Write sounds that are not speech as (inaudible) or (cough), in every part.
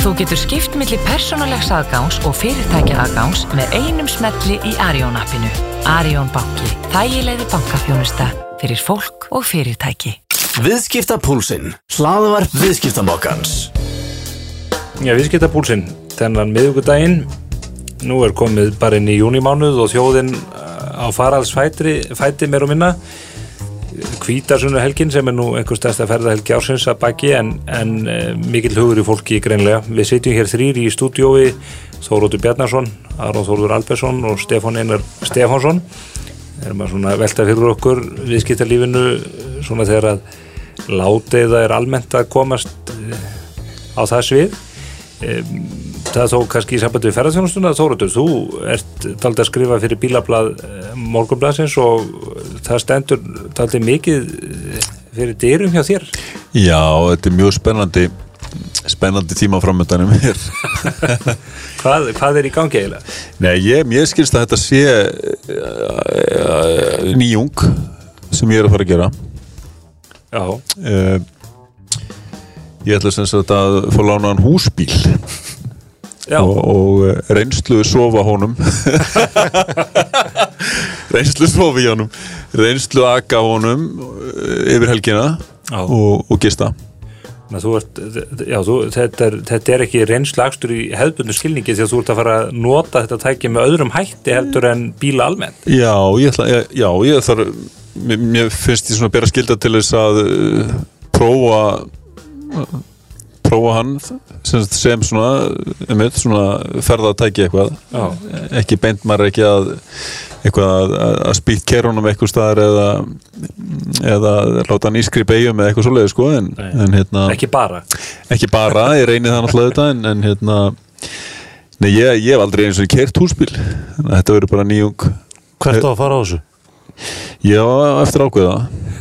Þú getur skipt millir persónulegs aðgáns og fyrirtækja aðgáns með einum smelli í Arjón appinu. Arjón banki. Þægilegði bankafjónusta fyrir fólk og fyrirtæki. Viðskiptapúlsinn. Hlaðvarp viðskiptamokkans. Já, viðskiptapúlsinn. Þennan miðugudaginn. Nú er komið bara inn í júnimánuð og þjóðin uh, á faraldsfæti mér og minna kvítarsunnu helgin sem er nú einhver stærsta ferðahelgi ársins að baki en, en e, mikill hugur í fólki greinlega. Við sitjum hér þrýr í stúdiói Þórótur Bjarnarsson, Aron Þóróður Albersson og Stefán Einar Stefánsson. Það er maður svona velta fyrir okkur viðskiptarlífinu svona þegar að láteiða er almennt að komast e, á það svið. Það þó kannski í sambandi við ferðarþjónustuna Þórótur, þú ert taldi að skrifa fyrir bílablað morgunbladsins og það stendur taldi mikið fyrir dyrum hjá þér. Já, þetta er mjög spennandi spennandi tíma framöndanum hér (laughs) hvað, hvað er í gangi eiginlega? Nei, ég, ég skilst að þetta sé uh, nýjung sem ég er að fara að gera. Já. Uh, Ég ætla sem sagt að fá lánaðan húsbíl og, og reynslu sofa honum. (laughs) Reynslu sofi honum. Reynslu aga honum eh, yfir helgina og, og gista. Ert, já, þú, þetta, er, þetta er ekki reynslagstur í hefðbundu skilningi því að þú ert að fara að nota þetta tækja með öðrum hætti heldur en bíla almennt. Já, ég, ætla, já, ég þarf mér, mér finnst ég svona að bera skilda til þess að uh, prófa prófa hann sem, sem svona, um eitt, svona ferðatæki eitthvað. Já. ekki beint maður ekki að eitthvað að, að spýtt kerunum eitthvað staðar eða, eða láta hann ískri beigjum eða eitthvað svoleiði sko en, en hérna ekki bara. Ekki bara, ég reyni það náttúrulega þetta en, en hérna nei, ég, ég hef aldrei eins og kert húsbíl. Þetta verður bara nýjung. Hvert á að fara á þessu? Já, eftir ákveða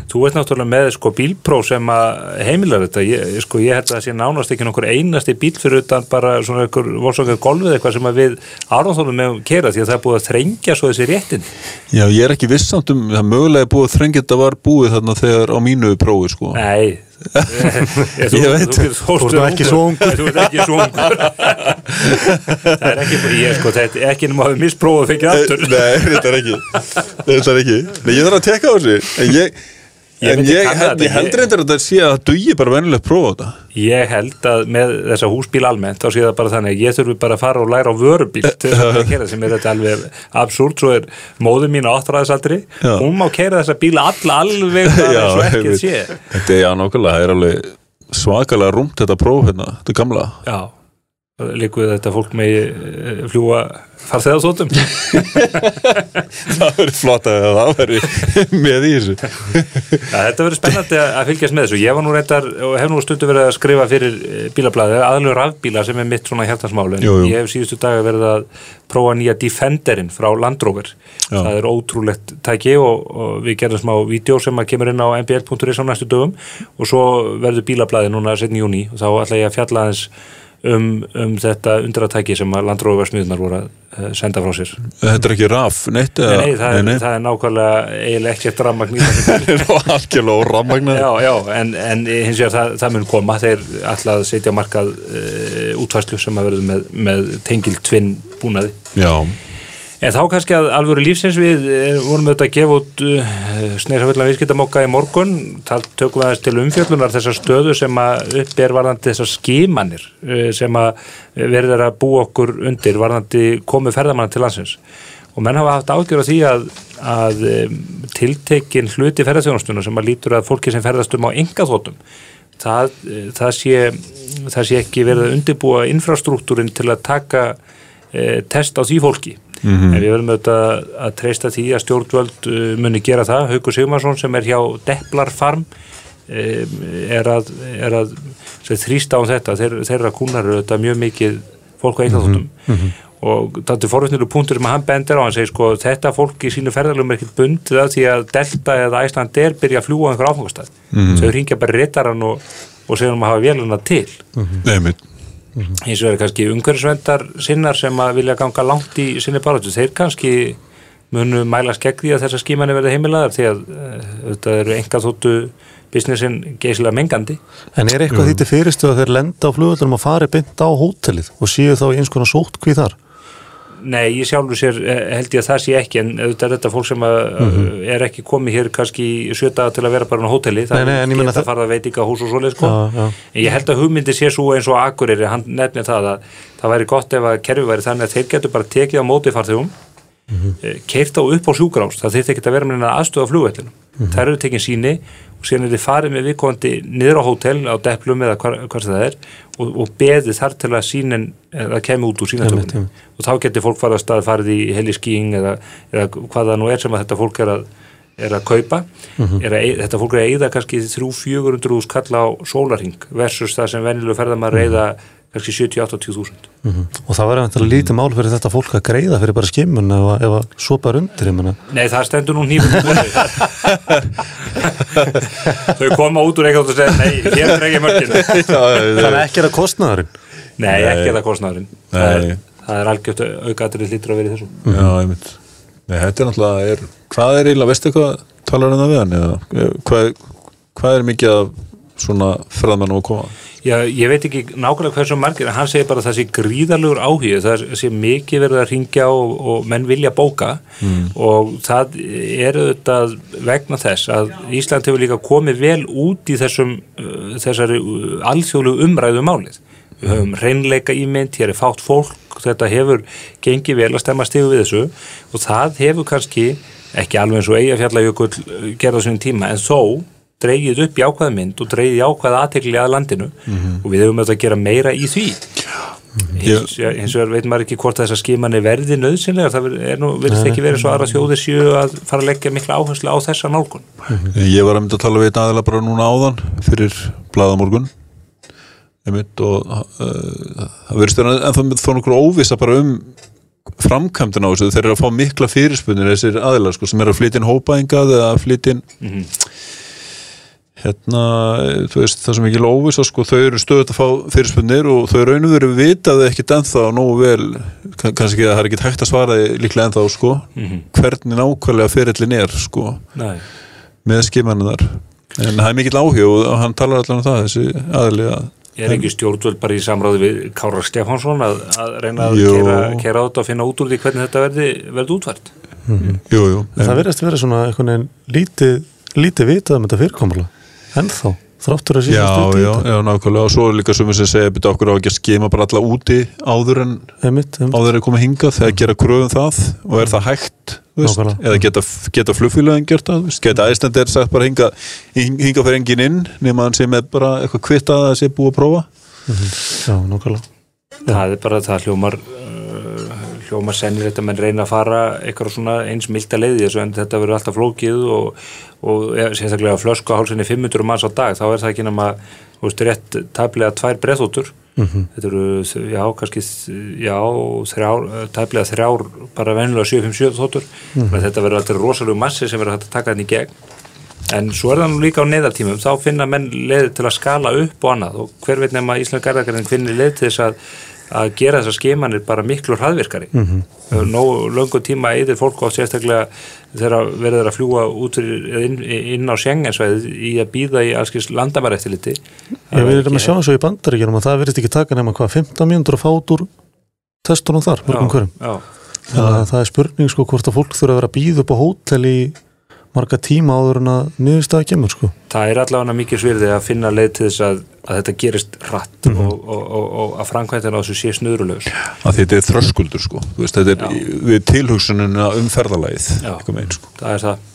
Þú ert náttúrulega með sko bílpró sem að heimilar þetta, ég, sko ég held að það sé nánast ekki nokkur einasti bíl fyrir utan bara svona einhver volsokar golfið eitthvað sem að við árnáþónum með kera því að það er búið að þrengja svo þessi réttin. Já, ég er ekki vissamt um, það mögulega búið að þrengja þetta var búið þarna þegar á mínu prófi sko. Nei, ég, þú, veit. Þú, þú, þú, þú ert ekki svo ungur. Þú ert ekki svo ungur. Það er ekki, ég sko, þetta er ekki nema að við misprófa að fengja aftur. Nei, þetta er ekki. Þetta er ekki. Nei, ég þarf að tekka á þessu. En ég Ég ég, held, ég held reyndar að þetta sé að dugi bara venilegt prófa þetta. Ég held að með þessa húsbíl almennt þá sé það bara þannig að ég þurfi bara að fara og læra á vörubíl til þess að kera sem er þetta alveg absúrt svo er móður mín á áttræðisaldri hún má kera þessa bíla alla alveg bara (laughs) svo ekkert sé. Þetta er já, nákvæmlega, það er alveg svakalega rúmt þetta próf hérna, þetta er gamla. Já, líku þetta fólk með eh, fljúa farþeðarsótum (laughs) Það verður flott að það verður með í þessu þetta verður spennandi að fylgjast með þessu. Ég var nú reyndar og hef nú stundu verið að skrifa fyrir bílablaði, aðlug rafbíla sem er mitt svona hjartansmál en Jú, jú. ég hef síðustu daga verið að prófa nýja Defenderinn frá Land Rover. Já. Það er ótrúlegt tæki og, og við gerum smá vídeo sem að kemur inn á mbl.is á næstu dögum og svo verður bílablaði núna setni júni og þá ætla ég að fjalla aðeins um, um þetta undratæki sem að Land Rover smiðunar voru að uh, senda frá sér. Þetta er ekki raf, neitt Nei, nei, það, er, nei, það er nákvæmlega eiginlega ekkert rammagn nei. algjörlega órammagnar Já, já, en, en hins vegar það, það mun koma þeir alltaf setja markað uh, útfærslu sem að verður með, með tengil tvinn búnaði. Já, En þá kannski að alvöru lífsins við eh, vorum auðvitað að gefa út uh, sneisaföllan viðskiptamokka í morgun. Þar tökum við aðeins til umfjöllunar þessar stöðu sem að upp er varðandi þessar skimanir uh, sem að verður að búa okkur undir varðandi komu ferðamanna til landsins. Og menn hafa haft ágjör á því að, að tiltekin hluti ferðarþjónustuna sem að lítur að fólki sem ferðast um á engaþótum það, eh, það, sé, það sé ekki verið að undirbúa infrastruktúrin til að taka e, test á því fólki. En við verðum auðvitað að treysta því að stjórnvöld uh, muni gera það. Haukur Sigmarsson sem er hjá Deplar Farm um, er að, er að þrýsta á þetta. Þeir, þeirra kúnar eru auðvitað mjög mikið fólk á einhverjum og þetta er forvittnilu punktur sem hann bendir á hann segir sko þetta fólk í sínu ferðalum er ekkert bundið að því að Delta eða Æsland er byrja að fljúa á einhver áfangastæð þau ringja bara réttaran og, og segja um að hafa véluna til. Nefnir hins vegar kannski umhverfisvendar sinnar sem að vilja ganga langt í sinni baráttu, þeir kannski munu mæla skegg því að þessar skímanni verði heimilaðar því að þetta eru enga þóttu businessin geysilega mengandi. En er eitthvað því til fyrirstu að þeir lenda á flugvöldunum og fari beint á hótelið og séu þá í eins konar sótkví þar? Nei, ég sjálfur sér eh, held ég að það sé ekki en auðvitað er þetta fólk sem að, er ekki komið hér kannski í sjö daga til að vera bara á hóteli það. Nei, nei, geta það- farið að veitinga hús og svoleið sko Já, já. en ég held að hugmyndi sé svo eins og Akureyri, hann nefnir það að það væri gott ef að kerfi væri þannig að þeir getur bara tekið á móti farþegum mm Mhm. keirt á upp á sjúkrás það þyrfti ekki að vera með aðstöða flugvellinu Mhm. þær eru tekin síni og síðan er þið farið með viðkomandi niður á hótel á deplum eða hvar, hvar það er og, og beðið þar til að sínin eða kemur út úr sínatökunni og þá getur fólk farið að stað farið í heliskíing eða, eða hvað það nú er sem að þetta fólk er að er að kaupa Mhm. er að, þetta fólk er að eyða kannski 3-400 skall á sólarhing versus það sem venjulega ferðar maður eyða kannski 70-80 þúsund. Og það var eftir lítið mál fyrir þetta fólk að greiða fyrir bara skimmun ef, að- ef að sopar undir, ég menna. Nei, það stendur nú nýfum (laughs) Þau koma út úr eitthvað og segja Nei, hér er ekki mörgin Það er ekki að kostnaðurinn. Nei, ekki er það kostnæðurinn það er, það er algjört aukaðrið lítur að vera í þessu. Já, einmitt. Nei, þetta er náttúrulega, er, hvað er eiginlega, veistu hvað talar hann það við hann eða hvað, hvað er mikið af svona ferðmannum að koma Já, ég veit ekki nákvæmlega hversu margir en hann segir bara að það sé gríðarlegur áhugi það sé mikið verið að ringja og, og menn vilja bóka. Og það er auðvitað vegna þess að Ísland hefur líka komið vel út í þessum uh, þessari uh, alþjóðlegu umræðu um málið. Við höfum reynleika ímynd, hér er fátt fólk þetta hefur gengið vel að stemma stigu við þessu. Og það hefur kannski ekki alveg eins og Eyjafjallajökull uh, gerða svona tíma en þó dreigið upp jákvæða mynd og dreigið jákvæða aðtekli að landinu. Og við hefum auðvitað að gera meira í því. Hins, ja, hins vegar veit maður ekki hvort þessar skimanir verði nöðsynlega það er nú, verðist ekki verið svo aðra þjóðir séu að fara að leggja mikla áherslu á þessa nálgun. Ég var að mynda að tala við aðeila bara núna áðan fyrir bladamorgun og uh, það verðist vera en það þó nokkur óvisa bara um framkvæmdun á þessu, þeir eru að fá mikla fyrirspunir þessir aðilar sko, sem eru að flytja inn hópaðingað eða að flytja inn hérna, þú veist, það sem ekki óvisa sko, þau eru stöðut að fá fyrirspunir og þau raunum verið vitaði ekkit ennþá nógu vel, kann- kannski að það er ekki hægt að svara líklega ennþá sko hvernig nákvæmlega fyrirlin er sko Nei. með skimanuðar en það er mikill áhug og hann talar allan um það þessi aðli að er ekki stjórnvöld bara í samráði við Kára Stefánsson að, að reyna að Jú. kera, át og finna út úr því hvernig þetta verði, verði útvært jú, jú, En það verðist vera svona veginn lítið, lítið vitað um þetta fyrirkomulega. Ennþá, þráttur að já, síðan já, já, nákvæmlega. Og svo er líka sumir sem segja byrja okkur á ekki að skima bara alla úti áður en Einmitt, einmitt. áður er komið hingað? Þegar gera kröfum það. Og er það hægt veist, eða geta, geta flugfélagin gert það veist, geta æstendir sagt bara hinga hinga fyrir engin inn nema hann sé með bara eitthvað kvitt að það sé búið að prófa. Já, nákvæmlega. það er bara það hljómar uh, hljómar sennir þetta menn reyna að fara eitthvað svona eins milda leiði þessu en þetta verður alltaf flókið og, og sérstaklega flösku á hálsinni 500 manns á dag þá er það ekki nema þú veist, rétt tæplega tvær breðþóttur þetta eru, já, kannski já, þrjár, tæplega þrjár bara venjulega 757 þóttur mm þetta verður alltaf rosalegu massi sem verður hægt að taka þetta í gegn. En svo er það nú líka á neðartímum, þá finna menn leið til að skala upp og annað. Og hver veit nema Ísland Garðakarinn finnir leið til þess að, að gera þessar skemanir bara miklu hraðvirkari. Mm -hmm. Nó löngu tíma eðir fólk á sérstaklega þegar verður að fljúa út inn, inn á Schengensvæðið í að býða í allskins landamærættiliti. Ég vil erum að sjá og í bandaríkjunum að það verðist ekki taka nema hvað 15 mínútur að fá út úr testunum þar, mörgum hverjum. Já, Þannig að það er spurning sko hvort að fólk þurfa að vera að býða upp á hótel í marga tíma áður en að niðurstaða kemur sko. það er allavega mikið svirði að finna leið til þess að, að þetta gerist hratt og, og, og, og að framkvæmtina á þessu sé snurulaus. að þetta er þröskuldur sko. Þú veist, þetta er Já. við tilhugsununa um megin sko. Það er það.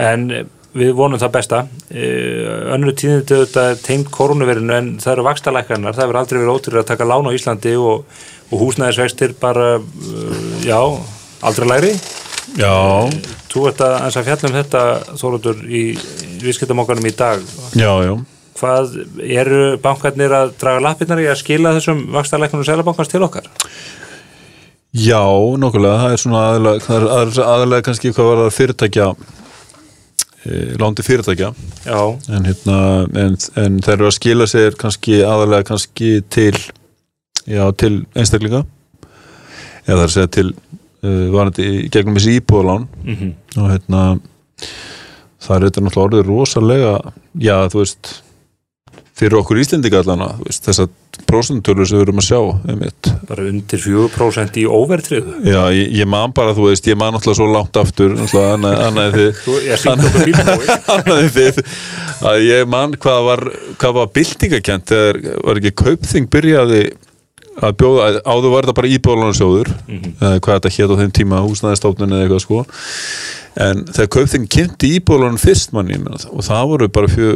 En eh, við vonum það besta. Uh, önnur tíðindi þetta er tengt koronavirinu en það eru vakstalækkanar það hefur aldrei verið ótrúið að taka lán á Íslandi og, og húsnæðisvextir bara uh, já, aldrei læri já, þú ert að, að fjalla um þetta Þórótur í viðskiptamokkanum í dag. Já, já. Hvað eru bankarnir að draga lappirnar í að skila þessum vakstalækkanum selabankans til okkar? Já, nokkulega, það er svona aðalega, það er aðalega, aðalega kannski hvað var það fyrirtækja e, lándi fyrirtækja. En, hérna, en, en þeir eru að skila sér kannski aðalega kannski til já, til einstaklinga. Eða það er að segja til uh, varandi í gegnum þessi íbúðalán. Mm og hérna það er þetta náttúrulega orðið rosalega já, þú veist fyrir okkur Íslendinga allana þessar prósentölur sem við erum að sjá einmitt. bara undir 4% í óvertriðu já, ég, ég man bara, þú veist, ég man náttúrulega svo langt aftur annaði þið að ég man hvað var, var byltingakent þegar var ekki kaupþing byrjaði að bjóða, áður var þetta bara íbjóðlunarsjóður Mhm. eða hvað þetta hétt á þeim tíma húsnæðistofnun eða eitthvað sko. En þegar kaupþing kynnti íbjóðlunum fyrst manni og það voru bara fjö,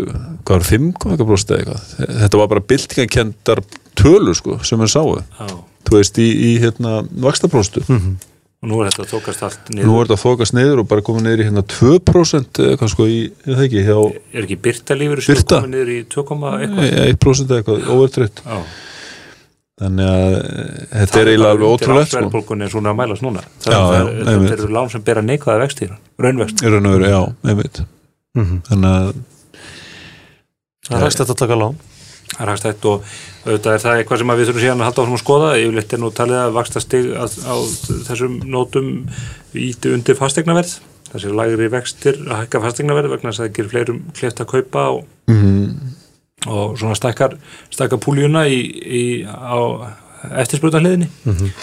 hvað var, 5 eitthvað bróst eða eitthvað. Þetta var bara byltingakentar tölur sko sem við sáum, Já, þú veist í, í hérna vaxtabróstu og nú er þetta tókast allt niður. Nú er þetta fókast niður og bara komið niður í hérna 2% eða eitthvað sko í, er það ekki, hjá er ekki Byrta lífur Birta? komið niður í 2, þannig að eh, þetta er eiginlega alveg ótrúlegt sko. er það er, eru lán sem bera neikvæða vextir raunvext í raun og veru, já, einmitt. Mhm. þannig að Það er hægt að taka lán. Það er hagstætt og auðvitað er það eitthvað sem við þurfum síðan að halda áfram að skoða. Yfirleitt er nú talið að vaksta stig að, á þessum nótum íti undir fastegnaverð þessi lægri vextir að hækka fastegnaverð vegna þess að það gerir fleirum kleift að kaupa og, mm, og svona stakkar, stakkar púljuna í, í, á eftirspurðarliðinni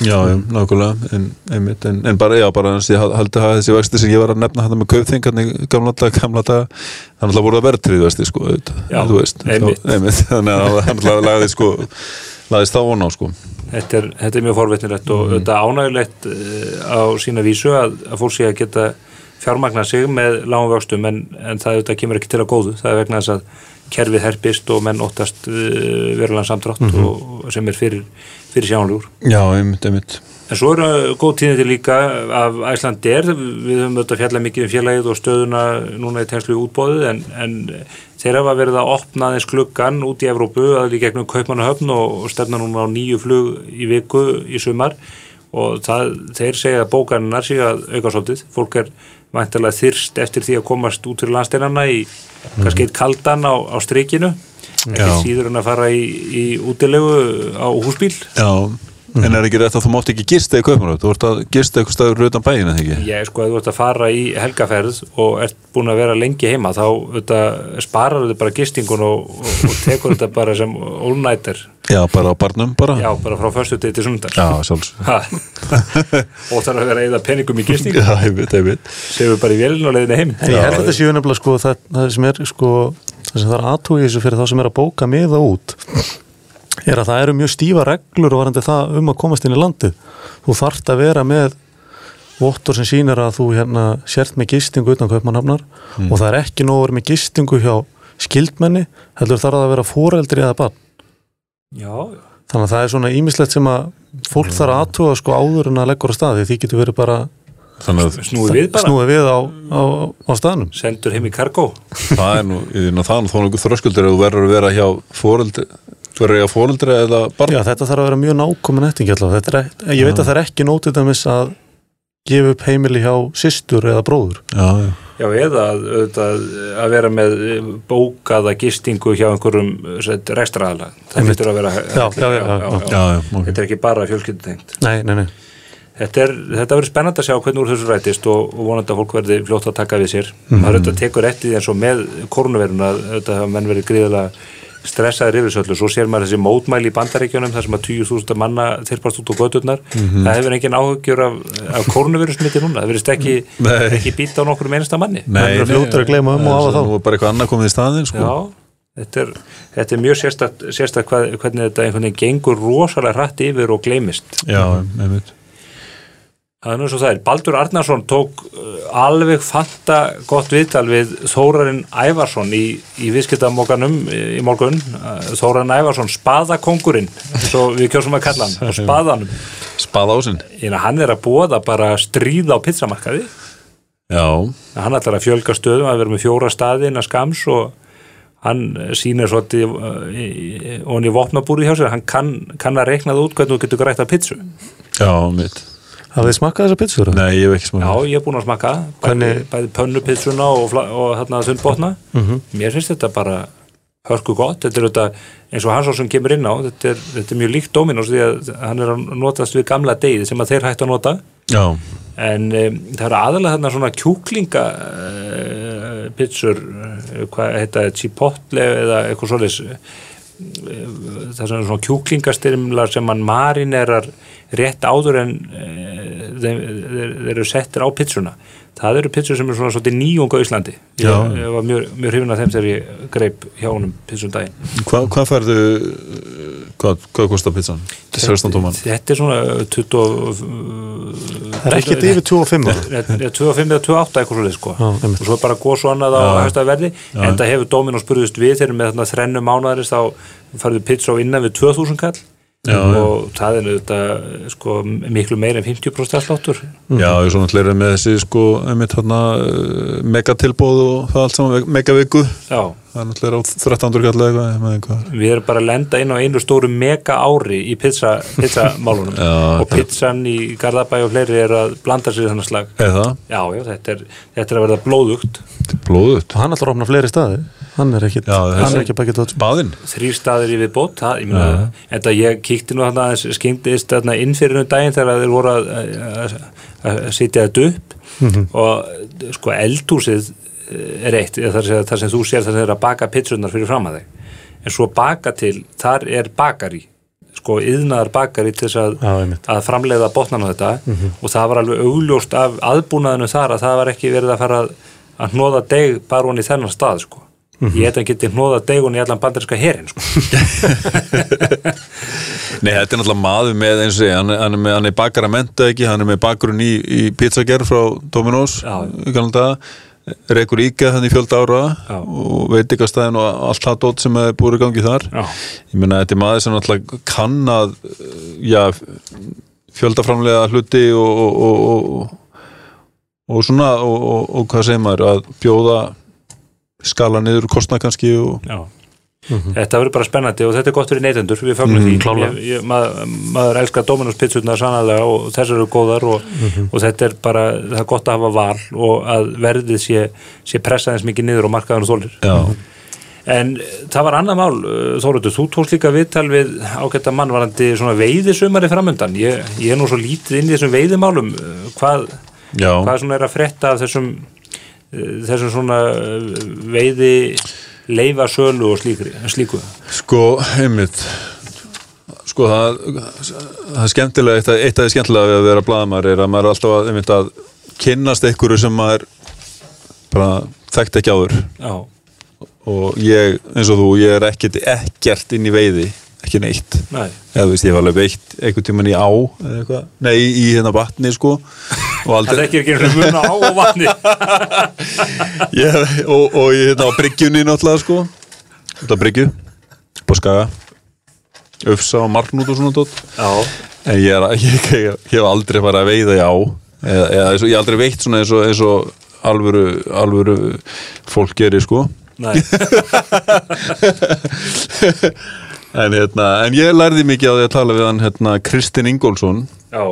já, já, nákvæmlega en, en, en bara, já, bara og ég hal- haldi að þessi vexti sem ég var að nefna þetta með kaupþingarni gamla dag, gamla dag (laughs) þannig að voru það verðtrið vexti, sko Já, veist, einmitt. þá- einmitt þannig að hann lagði, sko lagðist það vona á, sko. Þetta er, þetta er mjög forvitnilegt og þetta ánægilegt eh, á sína vísu að, að fólk sé að geta fjármagna sig með lágum vöxtum en, en það auðvitað kemur ekki til að góðu. Það er vegna þess að kerfið herpist og menn óttast uh, verulegan samdrátt og, og sem er fyrir, fyrir sjánljúr já, einmitt, einmitt. En svo eru góð tíðindi líka af Æslandir, við höfum auðvitað fjallað mikið um félagið og stöðuna núna í tegnslu útbóðið en, en þeir hafa verið að opna aðeins klukkan út í Evrópu að líka gegnum Kaupmannahöfn og, og stefna núna á nýju flug í viku í sumar og það, þeir segja að bókarinnar sé að auka svolítið, fólk er væntalega þyrst eftir því að komast út fyrir landsteinana í kannski eitt kaldan á, á strikinu. Ekki síður en að fara í, í útilegu á húsbíl. Já, en er ekki rétt að þú mátt ekki gista í kaupmanöf, þú vart að gista eitthvað staður utan bæin, eða ekki? Ég sko, þú ert að fara í helgaferð og ert búin að vera lengi heima þá auðvitað, sparar þau bara gistingun og, og, og tekur þetta bara sem all-nighter, Já, bara á barnum, bara? Já, bara frá förstu til sundar. Já sjálfs og þarf að vera að eða peningum í gistingu. Já, einmitt, einmitt séu við bara í velin og leiðinu heim. Ég held að þetta séu nefnilega sko það, það sem er sko það sem það er að að það eru mjög stífa reglur og varandi það um að komast inn í landið. Þú þarft að vera með vottor sem sýnir að þú hérna sért með gistingu utan kaupmannhafnar og það er ekki nóg að vera með gistingu hjá skildmenni, heldur þarf það að vera foreldri eða barn. Já, þannig að það er svona ímislegt sem að fólk þarf að aðtóa sko áður en að leggur á staði því getur verið bara Þannig að snúið við bara, snúið við á, á, á staðnum. Sendur heim í kargó. Það er nú, það er nú þó nokkuð þröskuldur ef þú verður að vera hjá fóreldri þú verður að hjá fóreldri eða barn. Já, þetta þarf að vera mjög nákomin er, ek- ég veit að það er ekki nótið að gefa upp heimili hjá systur eða bróður. Já, já, Já, eða að, auðvitað, að vera með bókaða gistingu hjá einhverjum rekstraðala það getur að vera Já, já, já, já. já, já, ok. Þetta er ekki bara fjölskyldutengt. Nei, nei, nei. Þetta, er, þetta verður spennandi að sjá hvernig úr þessu rætist og, og vonandi að fólk verði fljótt að taka við sér. Maður auðvitað tekur eftir því eins og með koronavirun að menn verið gríðilega stressaðir yfir þessu öllu. Svo sér maður þessi mótmæli í bandaríkjunum þar sem að 20.000 manna þyrpast út á gödurnar. Það hefur engin áhugjur af, af koronavirusmiti núna. Það verðist ekki, Nei. ekki býta á nokkur einasta manni. Menn eru fljótir að gleyma um og hafa þá. Er bara eitthvað annað komið í staðinn sko. Já, þetta er, þetta er mjög hvað, hvernig þetta einhvern veginn gengur rosalega hratt yfir og gleymist. já, einmitt Það er nú svo það er. Baldur Arnarsson tók uh, alveg fanta gott viðtal við Þórarinn Ævarsson í, í viðskiptamókanum í morgun. Uh, Þórarinn Ævarsson, spaðakongurinn, svo við kjósum að kalla hann, (laughs) spaðanum. Spað ásinn Eina, hann er að búa bara stríða á pizzamarkaði. Já, Hann ætlar að fjölga stöðum, að vera með fjóra staði innan skams og hann sýnir svolítið uh, og hann í vopnabúri hjá sér, hann kann, kann að reikna það út hvernig þú getur grætt að pizzu. já, mitt Hafið þið smakkað þessa pizzur? Nei, ég hef ekki Já, smakað ég er búin að smakka bæði, Hvernig- bæði pönnupizzuna og, og þarna þundbotna mér finnst þetta bara hörku gott, þetta er þetta eins og hans sem kemur inn á, þetta er, þetta er mjög líkt Dominos því að hann er að notast við gamla degið sem að þeir hættu að nota. Já, en um, það eru aðalega þarna svona kjúklinga uh, pizzur eh, hvað heita það, chipotle eða eitthvað svoleiðis. Eh, það er svona kjúklingastyrmlar sem mann marinerar rétt áður en e, þeir, þeir, eru settir á pizzuna. Það eru pizzur sem eru svona svolítið nýjunga á Íslandi. Ég, ég var mjög, mjög hrifin af þeim þegar ég greip hjá honum pizzum daginn. Hva, hvað færðu hvað, hvað kostar pizzan? 16 tóman. þetta er svona 20 Það er ekkert yfir 25 ára. 25 eða? 28 eitthvað svolítið sko. Já, og svo bara góð svo annað á hægsta verði en það hefur Dominos spurðist við þegar með þarna þrennu mánuðarist þá farðu pizza á innan við 2000 kall Já, og það er þetta sko miklu meir en 50% afsláttur. Já, ég er svona allir með þessi sko, einmitt hérna megatilbóð og það allt saman, megaviku. Já, það er náttúrulega á 1300 kall eða eitthvað, ég með eitthvað. Við erum bara að lenda inn á einu stóru mega ári í pizza, pizzamálunum. (laughs) Já, og pizzan í Garðabæ og fleiri er að blanda sér þannig slag. Já, já, þetta er, þetta er að verða blóðugt. Blóðut Og hann ætlar að opna fleiri staði. Hann er er ekki bakið tótt baðinn þrýr staðir í viðbót það, ég meina, en það ég kíkti nú þarna aðeins skingdist þarna inn fyrir um daginn þegar þeir voru að, að, að sitja þetta upp. Og sko eldhúsið er eitt, eða þar, sem- þar sem þú sér þar sem þeir eru að baka pizzunar fyrir fram að þig en svo baka til, þar er bakari sko yðnaðar bakari til þess að, Já, að framleiða botnan á þetta og það var alveg augljóst af aðbúnaðinu þar að það var ekki verið að fara að, að hnóða deg bara hún í þennan stað sko. ég heit að geti hnóða degun í allan bandarinska herin sko. (laughs) Nei, þetta er náttúrulega maður með eins og segja, hann, er- hann er með, hann er bakar að menta ekki, hann er með bakurinn í, í pizzagerð frá Dominos, Já. kannlega rekur íka þannig í fjölda ára Já. og veit ekki að staðin og allt það dót sem er búið í gangi þar Já. ég meina þetta er maður sem náttúrulega kann að já, fjöldaframlega hluti og, og, og, og, og svona og, og, og hvað segir maður að bjóða skala niður kostna kannski og Já. Þetta verður bara spennandi og þetta er gott fyrir neytendur, við fagnum Mhm, því. Klárlega. ég, maður, maður elskar Dominos pizzurnar sannlega og þessar eru góðar og, Mhm. og þetta er bara, það er gott að hafa val og að verðið sé, sé pressaðins mikið niður og markaðan og þólir en eh, það var annað mál Þóruður, þú tókst líka viðtal við ágætta mann varandi svona veiðisumari framundan. Ég, ég er nú svo lítið inn í þessum veiðimálum. Eh, hvað, hvað er að frétta af þessum eh, þessum svona eh, veiði leifa sölu og slíkri, slíku. Sko, einmitt. Sko, það, það er skemmtilega eitt, af- því skemmtilega við að vera blaðamar er að maður er alltaf að, einmitt, að kynnast einhverju sem maður bara þekkt ekki áður. Já, og ég, eins og þú, ég er ekkert, ekkert inn í veiði ekki neitt. Næ, eða þú veist, ég var alveg veitt einhvern tímann í á nei, í, í hérna vatni sko. Það er ekki eins og mun á og vatni. (laughs) Ég, og, og ég hérna á bryggjunni náttúrulega sko. Á bryggju, á skaga. Ufsa og marknút og svona tótt Já, en ég, er, (laughs) ég, ég, ég hef aldrei farið að veiða í á. Eða, eða ég hef aldrei veitt svona eins og, eins og alvöru, alvöru fólk gerir sko. Næ, (laughs) en, hérna, en ég lærði mikið á því að tala við hann hérna, Kristinn Ingólfsson. Já.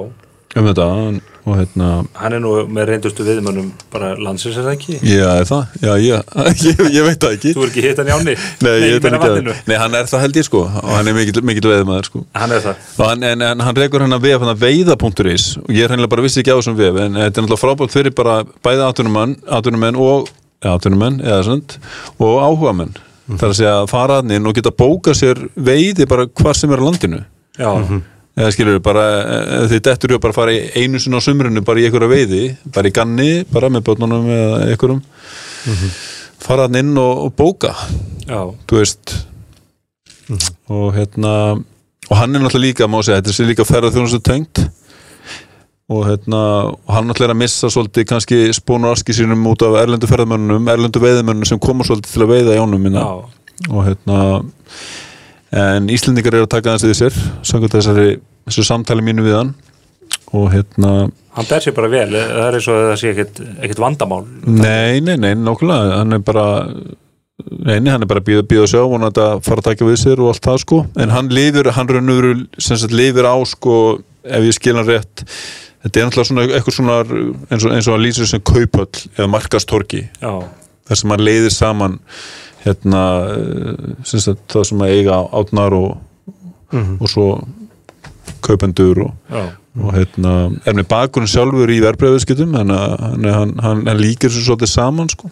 Um þetta hann- og hérna Hann er nú með reyndustu viðmönnum bara landsins er það ekki? Já, er það? Já, ég, (laughs) ég, ég veit það ekki. Þú er ekki hitt hann í áni? Nei, veit ekki Nei, hann er það held ég sko. Og hann er mikill, veðmaður sko. Hann er það. Hann, en, en hann rekur hann að vef hann að veiða.is og ég er hennilega bara vissi ekki á þessum vef en þetta er náttúrulega frábært fyrir bara atvinnumenn, atvinnumenn og ja, atvinnumenn, eða svont og áhugamenn þar að segja að fara hann inn og geta bóka sér veiði bara hvar sem er á landinu. Já, eða skilur við bara, eh, þið dettur ju bara að fara í einu sinna á sumrinu bara í einhverja veiði bara í ganni, bara með börnunum eða einhverjum. Fara hann inn og, og bóka. Já, þú veist. Og hérna og hann er náttúrulega líka, má segja, þetta er líka ferða þjónustu tengt og hérna hann náttúrulega er að missa svolítið kannski spónu aski sínum út af erlendu ferðamönnum erlendu veiðamönnum sem koma svolítið til að veiða í ánum minna. Og hérna en Íslendingar eru að taka þessi við sér samkvæmt þessari, þessu samtali mínu við hann. Og hérna Hann ber sér bara vel, það er eins og það sé ekkit vandamál. Nei, nei, nei, nákvæmlega. Hann er bara Nei, nei, hann er bara að býða, að sjá og að fara að taka við sér og allt það sko. En hann lifir, hann raunur sem sagt lifir á sko, ef ég skil hann rétt þetta er náttúrulega svona eitthvað svona eins og, eins og hann lýsir sem kaupöll eða markastorki, Já, þar sem hann leiðir saman hérna eh, sagt það sem að eiga átnar og, og svo kaupendur og, og hérna, er með bakurinn sjálfur í verbreyfiðskiptum hann, hann, hann, hann, líkir svo svolítið saman sko.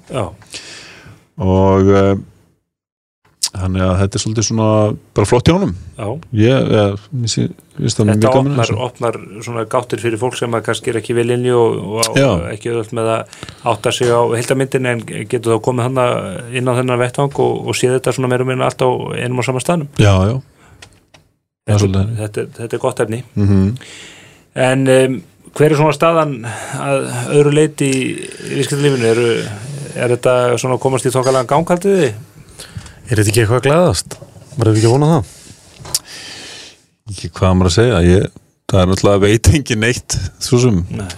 Og uh, þannig að þetta er svolítið svona bara flott hjá honum. Ég, ég, ég, þetta opnar, opnar svona gáttir fyrir fólk sem að kannski er ekki vel inni og, og, og ekki öðvöld með að átta sig á heildamyndin en getur þá komið hann inn á þennan vettvang og, og séð þetta svona meira og minna allt á einum og sama staðnum? Já, já, þetta, þetta, þetta er gott efni. Mm en um, hver er svona staðan að öðru leiti í viðskiptalífinu? Er, er þetta svona komast í þokkalega ganghaldiði? Er þetta ekki eitthvað að glæðast? Maður hefur ekki vonað það? ekki hvað maður að segja ég, það er náttúrulega veit engin neitt svo sem Nei.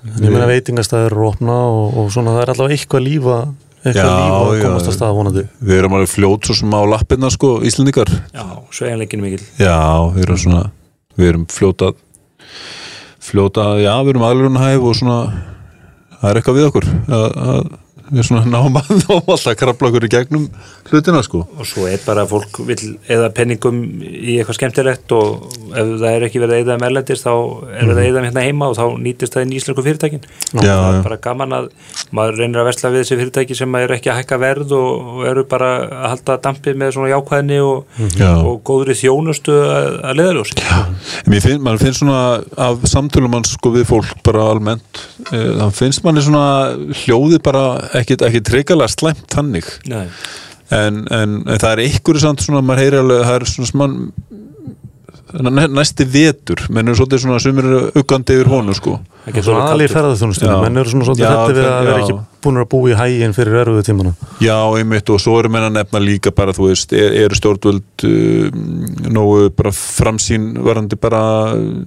Ég meina veitingastæður eru opna og, og svona það er allavega eitthvað lífa eitthvað lífa að já, komast að já. stað vonandi við erum alveg fljót svo sem á lappirna sko, Íslandikar Já, sveigjanleikin mikill já, við erum svona við erum fljóta fljóta, já, við erum aðlunahæf og svona það er eitthvað við okkur að, að við svona náum að (laughs) náum alltaf krabla okkur í gegnum hlutina sko. Og svo er bara að fólk vil eða penningum í eitthvað skemmtilegt og ef það er ekki verið að eða um erlendis þá er verið að eða um hérna heima og þá nýtist það í íslensku fyrirtækin. Já, það er bara gaman að maður reynir að vesla við þessi fyrirtæki sem eru ekki að hækka verð og, og eru bara að halda dampið með svona jákvæðni og, Já. og góðri þjónustu að, að leðaljósi Mér finn, mann finnst svona af samtölum mann sko við fólk bara almennt ekkit, ekkit regalega slæmt þannig. Nei, en, en, en það er einhverju samt svona maður heyri alveg, það er svona smann næ- næsti vetur. Menn eru svolítið svona sumir eru uggandi yfir honu sko. Svona alveg Já. menn eru svona svolítið hætti við að vera ekki búin að búa í hæginn fyrir erfiðu tímana. Já, einmitt og svo eru menn að nefna líka bara, þú veist, er, eru stjórnvöld uh, nógu bara framsýn varandi bara,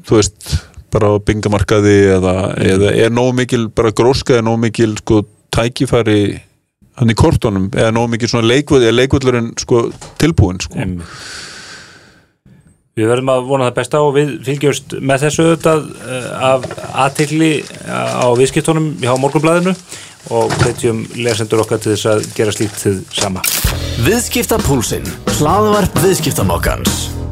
þú veist bara á bingamarkaði eða, eða er nógu mikil bara gróska eða nógu mikil sko tækifæri hann í kortunum eða nógu mikil svona leikvöld eða leikvöldurinn sko tilbúin sko. Við verðum að vona það besta og við fylgjumst með þessu auðvitað eh, af aðtikli á viðskiptunum hjá morgunblæðinu og hvetjum lesendur okkar til þess að gera slíkt þið sama. Viðskiptapúlsinn, hlaðvarp viðskiptamokkans.